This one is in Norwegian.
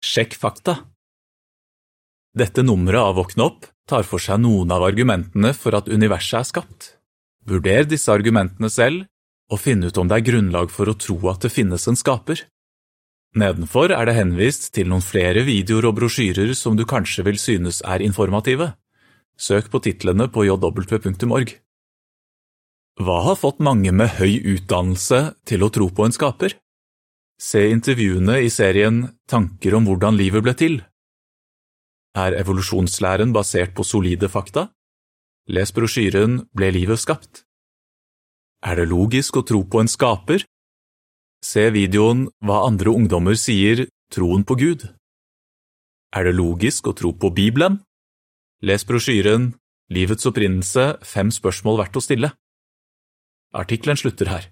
Sjekk fakta. Dette nummeret av Våkne opp tar for seg noen av argumentene for at universet er skapt. Vurder disse argumentene selv, og finn ut om det er grunnlag for å tro at det finnes en skaper. Nedenfor er det henvist til noen flere videoer og brosjyrer som du kanskje vil synes er informative. Søk på titlene på jw.org. Hva har fått mange med høy utdannelse til å tro på en skaper? Se intervjuene i serien Tanker om hvordan livet ble til. Er evolusjonslæren basert på solide fakta? Les brosjyren Ble livet skapt? Er det logisk å tro på en skaper? Se videoen Hva andre ungdommer sier Troen på Gud. Er det logisk å tro på Bibelen? Les brosjyren Livets opprinnelse fem spørsmål verdt å stille. Artikkelen slutter her.